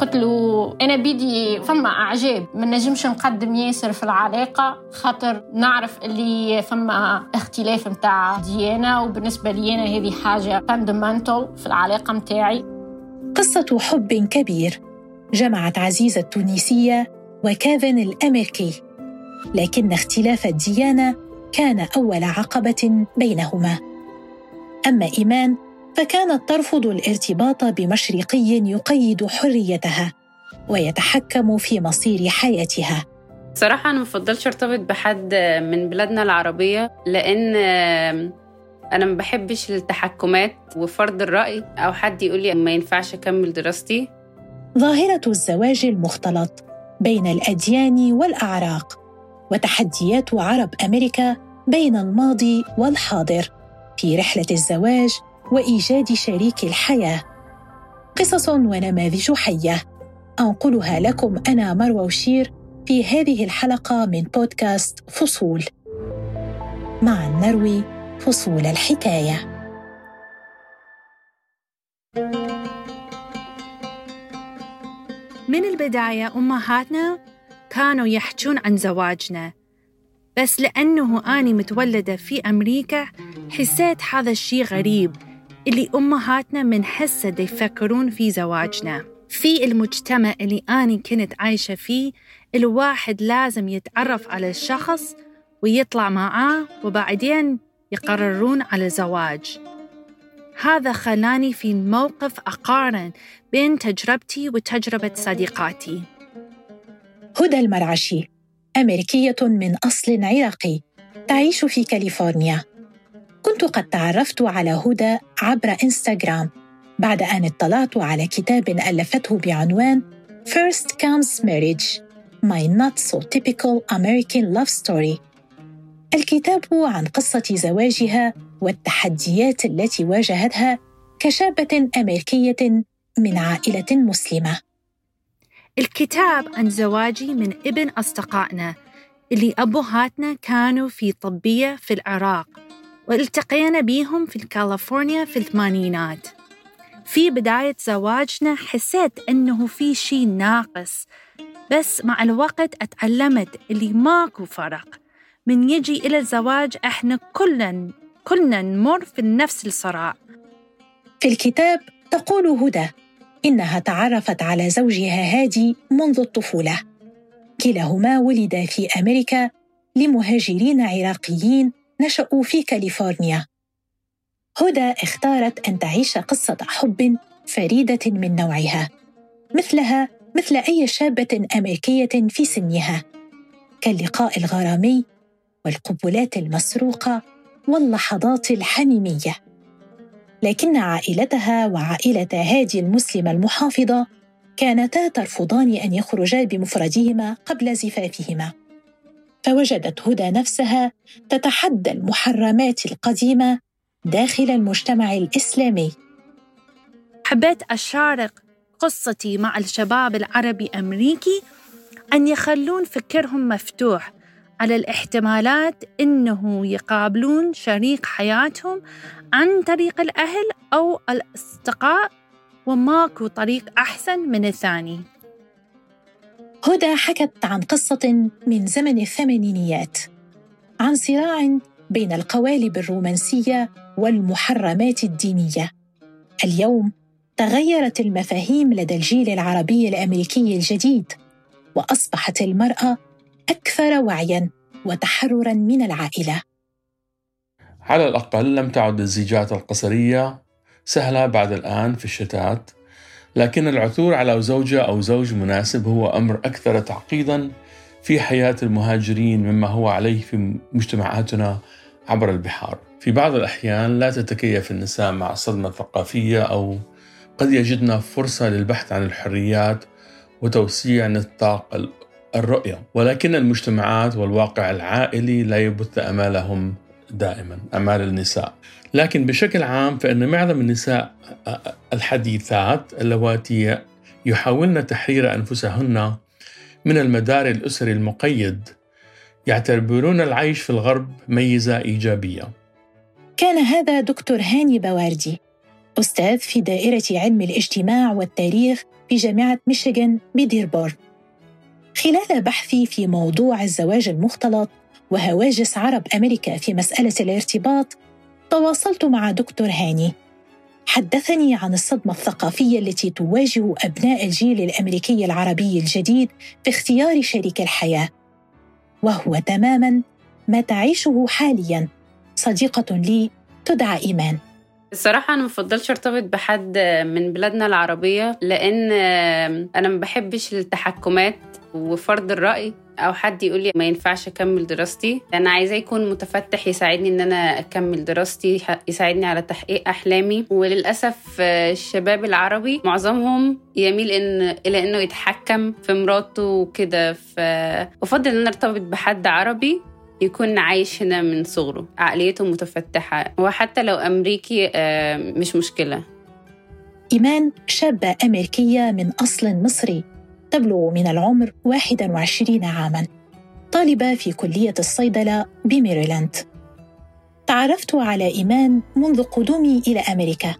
قلت له أنا بيدي فما أعجاب ما نجمش نقدم ياسر في العلاقة خاطر نعرف اللي فما اختلاف متاع ديانة وبالنسبة لي أنا هذه حاجة فاندمنتال في العلاقة متاعي. قصة حب كبير جمعت عزيزه التونسية وكيفن الأمريكي لكن اختلاف الديانة كان أول عقبة بينهما. أما إيمان فكانت ترفض الارتباط بمشرقي يقيد حريتها ويتحكم في مصير حياتها. صراحة أنا مفضلش أرتبط بحد من بلادنا العربية لأن أنا ما بحبش التحكمات وفرض الرأي أو حد يقول لي ما ينفعش أكمل دراستي. ظاهرة الزواج المختلط بين الأديان والأعراق وتحديات عرب أمريكا بين الماضي والحاضر في رحلة الزواج وإيجاد شريك الحياة. قصص ونماذج حية. أنقلها لكم أنا مروى وشير في هذه الحلقة من بودكاست فصول. معا نروي فصول الحكاية. من البداية أمهاتنا كانوا يحجون عن زواجنا. بس لأنه أني متولدة في أمريكا حسيت هذا الشيء غريب. اللي أمهاتنا من حسة يفكرون في زواجنا. في المجتمع اللي أنا كنت عايشة فيه الواحد لازم يتعرف على الشخص ويطلع معاه وبعدين يقررون على زواج. هذا خلاني في موقف أقارن بين تجربتي وتجربة صديقاتي. هدى المرعشي أمريكية من أصل عراقي تعيش في كاليفورنيا. كنت قد تعرفت على هدى عبر إنستغرام بعد أن اطلعت على كتاب ألفته بعنوان First Comes Marriage My Not So Typical American Love Story. الكتاب عن قصة زواجها والتحديات التي واجهتها كشابة أمريكية من عائلة مسلمة. الكتاب عن زواجي من ابن أصدقائنا اللي أبوهاتنا كانوا في طبية في العراق. والتقينا بيهم في كاليفورنيا في الثمانينات. في بداية زواجنا حسيت أنه في شيء ناقص بس مع الوقت أتعلمت اللي ماكو فرق. من يجي إلى الزواج إحنا كلنا كلنا نمر في نفس الصراع. في الكتاب تقول هدى إنها تعرفت على زوجها هادي منذ الطفولة. كلاهما ولدا في أمريكا لمهاجرين عراقيين نشأوا في كاليفورنيا. هدى اختارت أن تعيش قصة حب فريدة من نوعها مثلها مثل أي شابة أمريكية في سنها. كاللقاء الغرامي والقبلات المسروقة واللحظات الحميمية. لكن عائلتها وعائلة هادي المسلمة المحافظة كانتا ترفضان أن يخرجا بمفردهما قبل زفافهما. فوجدت هدى نفسها تتحدى المحرمات القديمة داخل المجتمع الإسلامي. حبيت أشارك قصتي مع الشباب العربي أمريكي أن يخلون فكرهم مفتوح على الاحتمالات إنه يقابلون شريك حياتهم عن طريق الأهل أو الأصدقاء وماكو طريق أحسن من الثاني. هدى حكت عن قصة من زمن الثمانينيات عن صراع بين القوالب الرومانسية والمحرمات الدينية. اليوم تغيرت المفاهيم لدى الجيل العربي الأمريكي الجديد وأصبحت المرأة أكثر وعيا وتحررا من العائلة. على الأقل لم تعد الزيجات القصرية سهلة بعد الآن في الشتات لكن العثور على زوجة أو زوج مناسب هو أمر أكثر تعقيدا في حياة المهاجرين مما هو عليه في مجتمعاتنا عبر البحار. في بعض الأحيان لا تتكيف النساء مع الصدمة الثقافية أو قد يجدن فرصة للبحث عن الحريات وتوسيع نطاق الرؤية ولكن المجتمعات والواقع العائلي لا يبث أمالهم دائما أمال النساء. لكن بشكل عام فإن معظم النساء الحديثات اللواتي يحاولن تحرير أنفسهن من المدار الأسري المقيد يعتبرون العيش في الغرب ميزة إيجابية. كان هذا دكتور هاني بواردي أستاذ في دائرة علم الاجتماع والتاريخ بجامعة ميشيغان بديربورن خلال بحثي في موضوع الزواج المختلط وهواجس عرب أمريكا في مسألة الارتباط تواصلت مع دكتور هاني. حدثني عن الصدمة الثقافية التي تواجه أبناء الجيل الأمريكي العربي الجديد في اختيار شريك الحياة. وهو تماما ما تعيشه حاليا. صديقة لي تدعى إيمان. الصراحة أنا مفضلش أرتبط بحد من بلادنا العربية لأن أنا ما بحبش التحكمات وفرض الرأي أو حد يقول لي ما ينفعش أكمل دراستي أنا عايزاه يكون متفتح يساعدني إن أنا أكمل دراستي يساعدني على تحقيق أحلامي. وللأسف الشباب العربي معظمهم يميل ان إلى إنه يتحكم في مراته وكده. فافضل إن أنا أرتبط بحد عربي يكون عايش هنا من صغره. عقليته متفتحة. وحتى لو أمريكي مش مشكلة. إيمان شابة أمريكية من أصل مصري. تبلغ من العمر 21 عاماً. طالبة في كلية الصيدلة بميريلاند. تعرفت على إيمان منذ قدومي إلى أمريكا.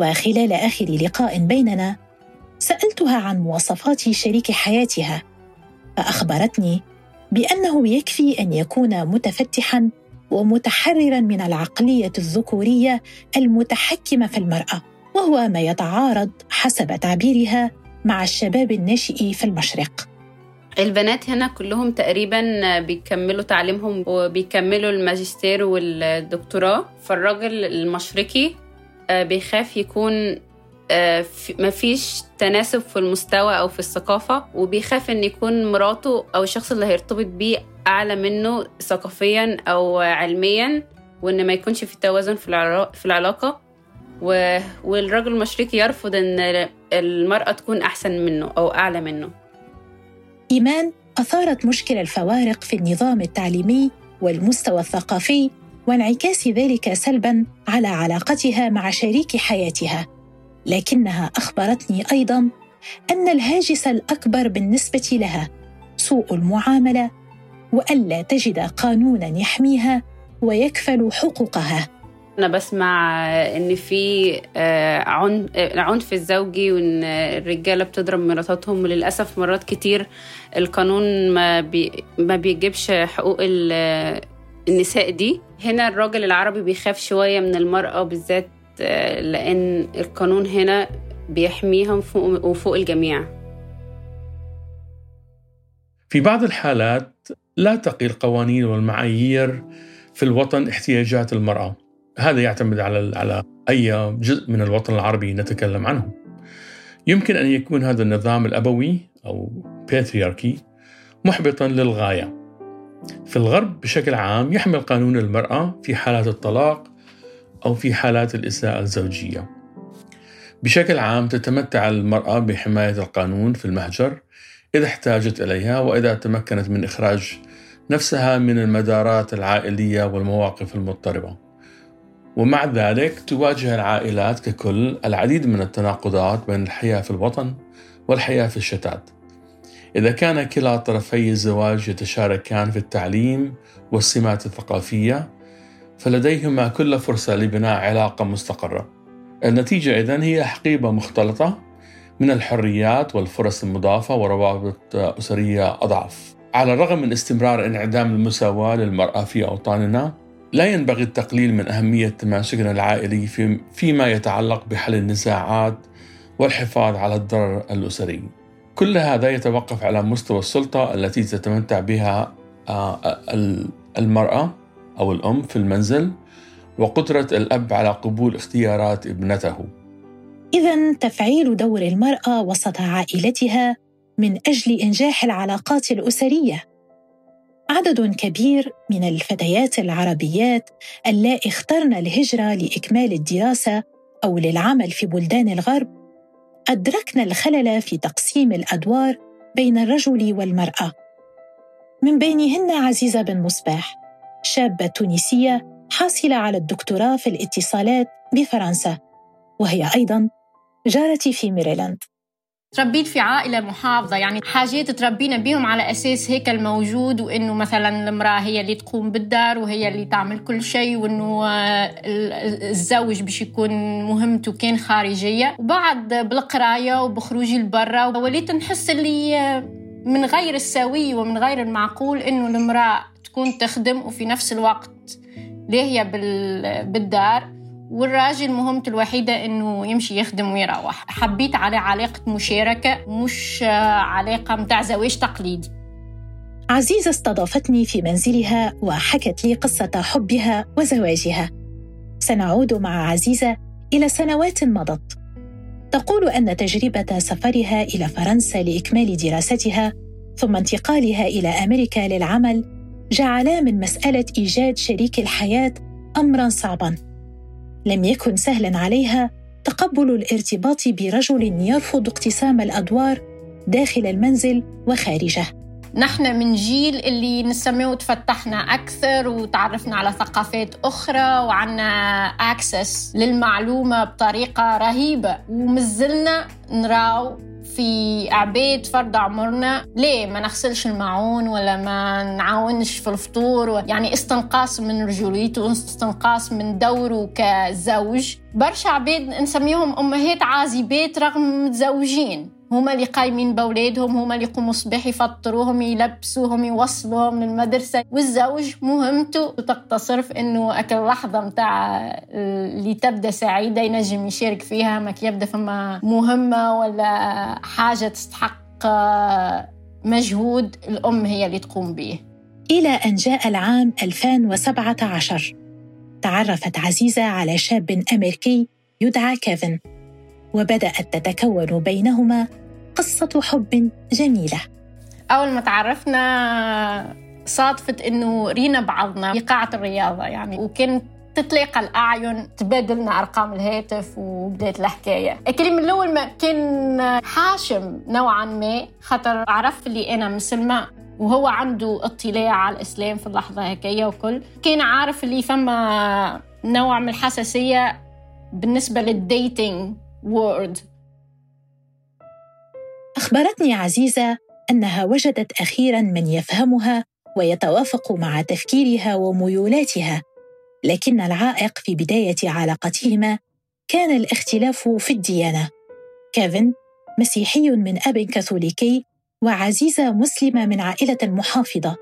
وخلال آخر لقاء بيننا سألتها عن مواصفات شريك حياتها فأخبرتني بأنه يكفي أن يكون متفتحاً ومتحرراً من العقلية الذكورية المتحكمة في المرأة وهو ما يتعارض حسب تعبيرها مع الشباب الناشئ في المشرق. البنات هنا كلهم تقريبا بيكملوا تعليمهم وبيكملوا الماجستير والدكتوراه. فالراجل المشرقي آه، بيخاف يكون آه، مفيش تناسب في المستوى أو في الثقافة وبيخاف إن يكون مراته أو الشخص اللي هيرتبط بيه أعلى منه ثقافيا أو علميا وإن ما يكونش في توازن في العلاقه والرجل المشرقي يرفض إن المرأة تكون أحسن منه أو أعلى منه. إيمان أثارت مشكلة الفوارق في النظام التعليمي والمستوى الثقافي وانعكاس ذلك سلبا على علاقتها مع شريك حياتها. لكنها أخبرتني أيضا أن الهاجس الأكبر بالنسبة لها سوء المعاملة وألا تجد قانونا يحميها ويكفل حقوقها. أنا بسمع إن في آه، عنف الزوجي وإن الرجالة بتضرب مراتاتهم وللأسف مرات كتير القانون ما بي ما بيجيبش حقوق النساء دي. هنا الراجل العربي بيخاف شوية من المرأة بالذات آه، لأن القانون هنا بيحميهم فوق وفوق الجميع. في بعض الحالات لا تقي القوانين والمعايير في الوطن احتياجات المرأة. هذا يعتمد على على أي جزء من الوطن العربي نتكلم عنه. يمكن أن يكون هذا النظام الأبوي أو باترياركي محبطا للغاية. في الغرب بشكل عام يحمل قانون المرأة في حالات الطلاق أو في حالات الإساءة الزوجية. بشكل عام تتمتع المرأة بحماية القانون في المهجر إذا احتاجت إليها وإذا تمكنت من إخراج نفسها من المدارات العائلية والمواقف المضطربة. ومع ذلك تواجه العائلات ككل العديد من التناقضات بين الحياة في الوطن والحياة في الشتات. إذا كان كلا طرفي الزواج يتشاركان في التعليم والسمات الثقافية فلديهما كل فرصة لبناء علاقة مستقرة. النتيجة إذن هي حقيبة مختلطة من الحريات والفرص المضافة وروابط أسرية أضعف. على الرغم من استمرار انعدام المساواة للمرأة في أوطاننا لا ينبغي التقليل من أهمية تماسكنا العائلي في فيما يتعلق بحل النزاعات والحفاظ على الضرر الأسري. كل هذا يتوقف على مستوى السلطة التي تتمتع بها آه، المرأة أو الأم في المنزل وقدرة الأب على قبول اختيارات ابنته. إذا تفعيل دور المرأة وسط عائلتها من أجل إنجاح العلاقات الأسرية عدد كبير من الفتيات العربيات اللائي اخترن الهجرة لإكمال الدراسة أو للعمل في بلدان الغرب. أدركن الخلل في تقسيم الأدوار بين الرجل والمرأة. من بينهن عزيزة بن مصباح شابة تونسية حاصلة على الدكتوراه في الاتصالات بفرنسا وهي أيضا جارتي في ميريلاند. تربيت في عائلة محافظة يعني حاجات تربينا بيهم على أساس هيك الموجود وإنه مثلا المرأة هي اللي تقوم بالدار وهي اللي تعمل كل شيء وإنه الزوج باش يكون مهمته كان خارجية. وبعد بالقراية وبخروجي لبرا وليت نحس اللي من غير السوي ومن غير المعقول إنه المرأة تكون تخدم وفي نفس الوقت ليه هي بالدار. والراجل مهمته الوحيدة إنه يمشي يخدم ويروح. حبيت على علاقة مشاركة مش علاقة متاع زواج تقليدي. عزيزة استضافتني في منزلها وحكت لي قصة حبها وزواجها. سنعود مع عزيزة إلى سنوات مضت. تقول أن تجربة سفرها إلى فرنسا لإكمال دراستها ثم انتقالها إلى أمريكا للعمل جعلا من مسألة إيجاد شريك الحياة أمرا صعبا. لم يكن سهلا عليها تقبل الارتباط برجل يرفض اقتسام الأدوار داخل المنزل وخارجه. نحن من جيل اللي نسميه تفتحنا أكثر وتعرفنا على ثقافات أخرى وعنا أكسس للمعلومة بطريقة رهيبة. ومازلنا نراو في عبيد فرد عمرنا. ليه ما نغسلش المعون ولا ما نعاونش في الفطور؟ يعني استنقاص من رجوليته استنقاص من دوره كزوج. برشا عبيد نسميهم أمهات عازبات رغم متزوجين. هما اللي قايمين بأولادهم هما اللي يقوموا الصباح يفطروهم يلبسوهم يوصلوهم للمدرسة. والزوج مهمته تقتصر في إنه أكل لحظة متاع اللي تبدأ سعيدة ينجم يشارك فيها. ما يبدأ فما مهمة ولا حاجة تستحق مجهود الأم هي اللي تقوم به. إلى أن جاء العام 2017 تعرفت عزيزة على شاب أمريكي يدعى كيفن. وبدأت تتكون بينهما قصة حب جميلة. أول ما تعرفنا صادفت إنه رينا بعضنا في قاعه الرياضة يعني وكان تتلاقى الأعين تبادلنا أرقام الهاتف وبدأت الحكاية. من الأول ما كان حاشم نوعا ما خاطر عرفت اللي أنا مسلمة وهو عنده اطلاع على الإسلام في اللحظة هكايا وكل. كان عارف اللي فما نوع من الحساسية بالنسبة لل dating. وورد. أخبرتني عزيزة أنها وجدت أخيرا من يفهمها ويتوافق مع تفكيرها وميولاتها لكن العائق في بداية علاقتهما كان الاختلاف في الديانة. كيفن مسيحي من أب كاثوليكي وعزيزة مسلمة من عائلة محافظة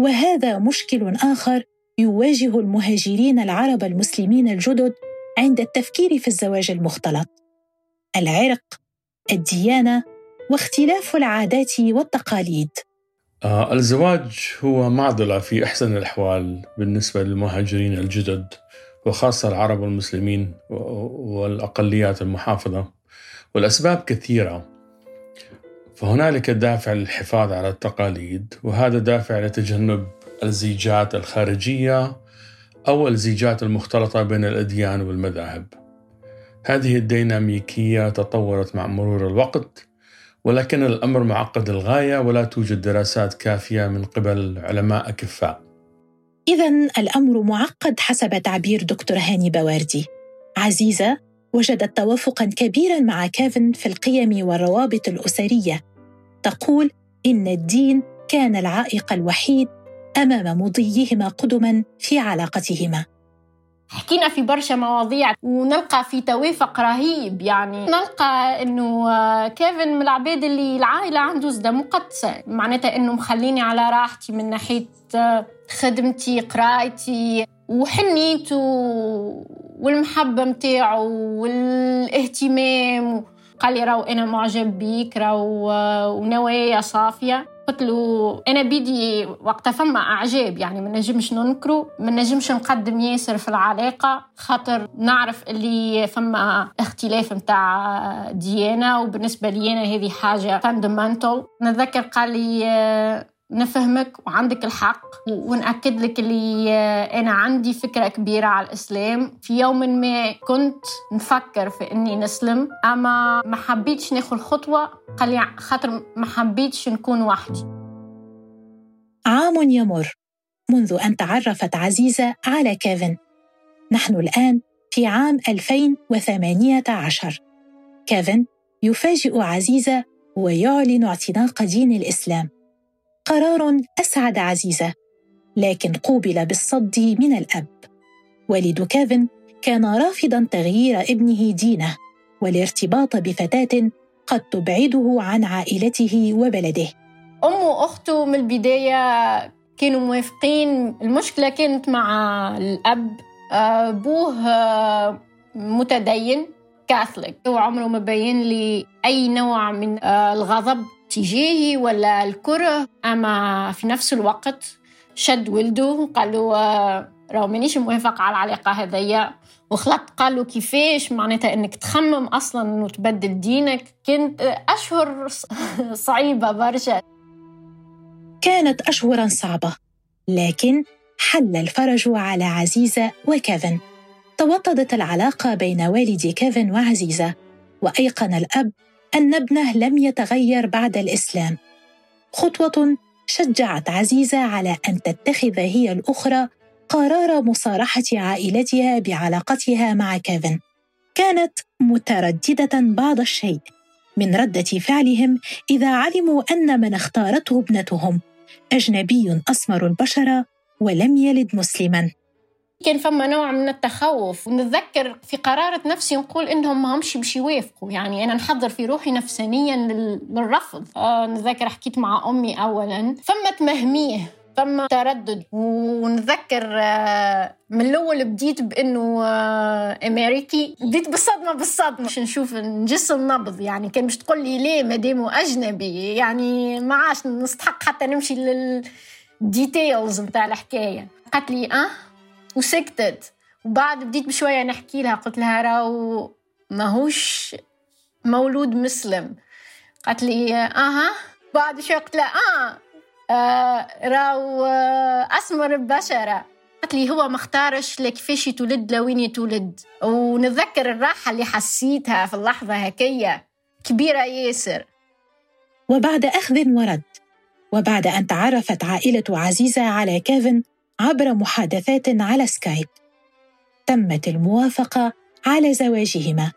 وهذا مشكل آخر يواجه المهاجرين العرب المسلمين الجدد عند التفكير في الزواج المختلط. العرق الديانة واختلاف العادات والتقاليد. آه الزواج هو معضلة في أحسن الأحوال بالنسبة للمهاجرين الجدد وخاصة العرب والمسلمين والأقليات المحافظة والأسباب كثيرة. فهنالك دافع للحفاظ على التقاليد وهذا دافع لتجنب الزيجات الخارجية أو الزيجات المختلطة بين الأديان والمذاهب. هذه الديناميكية تطورت مع مرور الوقت ولكن الأمر معقد للغاية ولا توجد دراسات كافية من قبل علماء أكفاء إذا الأمر معقد حسب تعبير دكتور هاني بواردي. عزيزة وجدت توافقا كبيرا مع كيفن في القيم والروابط الأسرية. تقول إن الدين كان العائق الوحيد أمام مضيهما قدما في علاقتهما. حكينا في برشا مواضيع ونلقى في توافق رهيب يعني نلقى إنه آه، كيفي من العباد اللي العائلة عنده زده مقدسة. معناتها إنه مخليني على راحتي من ناحية آه، خدمتي قرايتي وحنيته والمحبة متاعه والاهتمام. قال لي راهو أنا معجب بيك راهو آه، ونوايا صافية. قلت له أنا بيدي وقتها فما أعجاب يعني ما نجمش ننكره ما نجمش نقدم ياسر في العلاقة خاطر نعرف اللي فما اختلاف نتاع ديانه وبالنسبة لي أنا هذه حاجة fondamentale نتذكر قال لي نفهمك وعندك الحق ونأكد لك اللي أنا عندي فكرة كبيرة على الإسلام. في يوم ما كنت نفكر في إني نسلم أما ما حبيتش ناخذ خطوة خاطر ما حبيتش نكون وحدي. عام يمر منذ أن تعرفت عزيزة على كيفن. نحن الآن في عام 2018 كيفن يفاجئ عزيزة ويعلن اعتناق دين الإسلام. قرار أسعد عزيزة لكن قوبل بالصد من الأب. والد كيفن كان رافضا تغيير ابنه دينه والارتباط بفتاة قد تبعده عن عائلته وبلده. أمه وأخته من البداية كانوا موافقين. المشكلة كانت مع الأب أبوه متدين. كاثوليك. هو عمره ما بين لي أي نوع من الغضب تجاهي ولا الكره أما في نفس الوقت شد ولده وقال له راهو مانيش موافق على العلاقة هذيا وخلط قال له كيفاش؟ معناتها إنك تخمم أصلا انه تبدل دينك. كانت أشهر صعيبة برشا. كانت اشهرا صعبة لكن حل الفرج على عزيزة وكيفن توطدت العلاقة بين والد كيفن وعزيزة وأيقن الأب أن ابنه لم يتغير بعد الإسلام. خطوة شجعت عزيزة على أن تتخذ هي الأخرى قرار مصارحة عائلتها بعلاقتها مع كيفن. كانت مترددة بعض الشيء. من ردة فعلهم إذا علموا أن من اختارته ابنتهم أجنبي أسمر البشره ولم يلد مسلما. كان فما نوع من التخوف. ونتذكر في قرارة نفسي نقول إنهم ما همش باش يوافقوا. يعني أنا نحضر في روحي نفسانيا للرفض. آه نتذكر حكيت مع أمي أولا. فما تمهميه فما تردد. ونتذكر آه، من الأول بديت بإنه آه، أمريكي. بديت بالصدمة بالصدمة. باش نشوف نجس النبض. يعني كان باش تقول لي ليه ما أجنبي؟ يعني ما عادش نستحق حتى نمشي لل details نتاع الحكاية. قالت لي آه وسكتت. وبعد بديت بشوية نحكي لها قلت لها راهو ماهوش مولود مسلم. قالت لي أها. بعد شوية قلت لها آه آه راو أسمر البشره قالت لي هو ما اختارش لكيفاش يتولد لوين يتولد. ونتذكر الراحة اللي حسيتها في اللحظة هكية. كبيرة ياسر. وبعد أخذ ورد وبعد أن تعرفت عائلة عزيزة على كيفن عبر محادثات على سكايب. تمت الموافقة على زواجهما.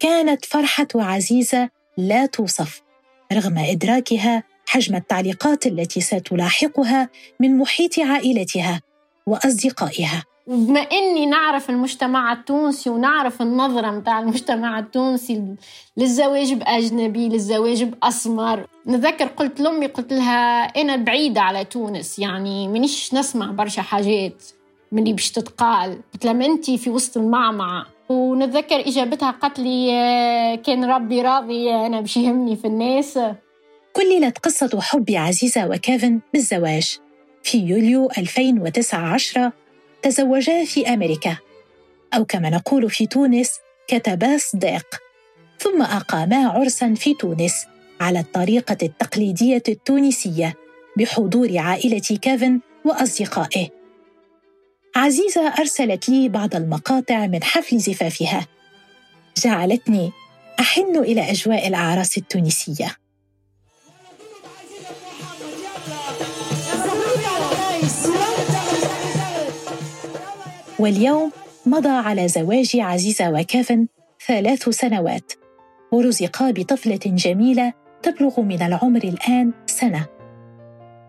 كانت فرحة عزيزة لا توصف رغم إدراكها حجم التعليقات التي ستلاحقها من محيط عائلتها وأصدقائها. بما إني نعرف المجتمع التونسي ونعرف النظرة متاع المجتمع التونسي للزواج بأجنبي للزواج بأسمر. نذكر قلت لأمي قلت لها أنا بعيدة على تونس يعني مانيش نسمع برشا حاجات من اللي باش تتقال. قلت لها انت في وسط المعمعة. ونتذكر إجابتها قالت لي كان ربي راضي أنا باش يهمني في الناس. كللت قصة حب عزيزة وكيفن بالزواج. في يوليو 2019 تزوجا في أمريكا. أو كما نقول في تونس كتبا صديق. ثم أقاما عرسا في تونس على الطريقة التقليدية التونسية بحضور عائلة كيفن وأصدقائه. عزيزة أرسلت لي بعض المقاطع من حفل زفافها. جعلتني أحن إلى أجواء الأعراس التونسية. واليوم مضى على زواج عزيزة وكيفن ثلاث سنوات ورزقا بطفلة جميلة تبلغ من العمر الآن سنة.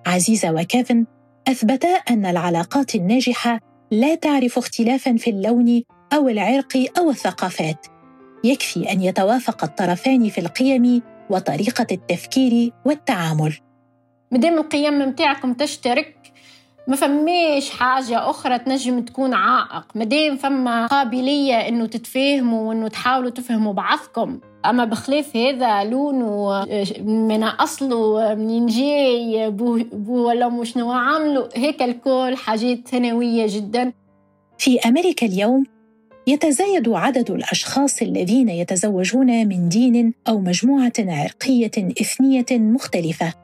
عزيزة وكيفن أثبتا أن العلاقات الناجحة لا تعرف اختلافا في اللون أو العرق أو الثقافات. يكفي أن يتوافق الطرفان في القيم وطريقة التفكير والتعامل. مدام القيم متاعكم تشترك ما فماش حاجة أخرى تنجم تكون عائق. مادام فما قابلية إنه تتفاهموا وإنه تحاولوا تفهموا بعضكم. أما بخلاف هذا لونه من أصله منين جاي بو, بو ولا مش شنو عامله هيك الكل حاجات ثانوية جدا. في أمريكا اليوم يتزايد عدد الأشخاص الذين يتزوجون من دين أو مجموعة عرقية إثنية مختلفة.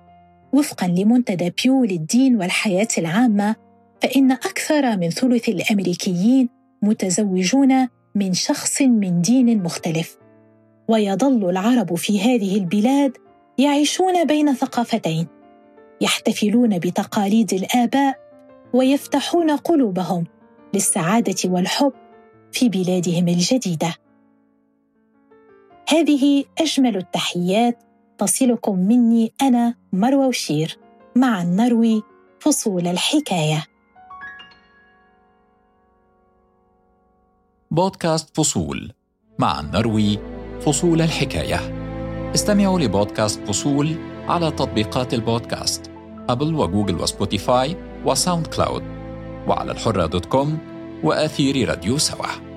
وفقا لمنتدى بيو للدين والحياة العامة فإن أكثر من ثلث الأمريكيين متزوجون من شخص من دين مختلف. ويظل العرب في هذه البلاد يعيشون بين ثقافتين يحتفلون بتقاليد الآباء ويفتحون قلوبهم للسعادة والحب في بلادهم الجديدة. هذه أجمل التحيات تصلكم مني أنا مروى وشير مع نروي فصول الحكاية. بودكاست فصول مع نروي فصول الحكاية. استمعوا لبودكاست فصول على تطبيقات البودكاست أبل وجوجل وسبوتيفاي وساوند كلاود وعلى الحرة دوت كوم وآثير راديو سوا.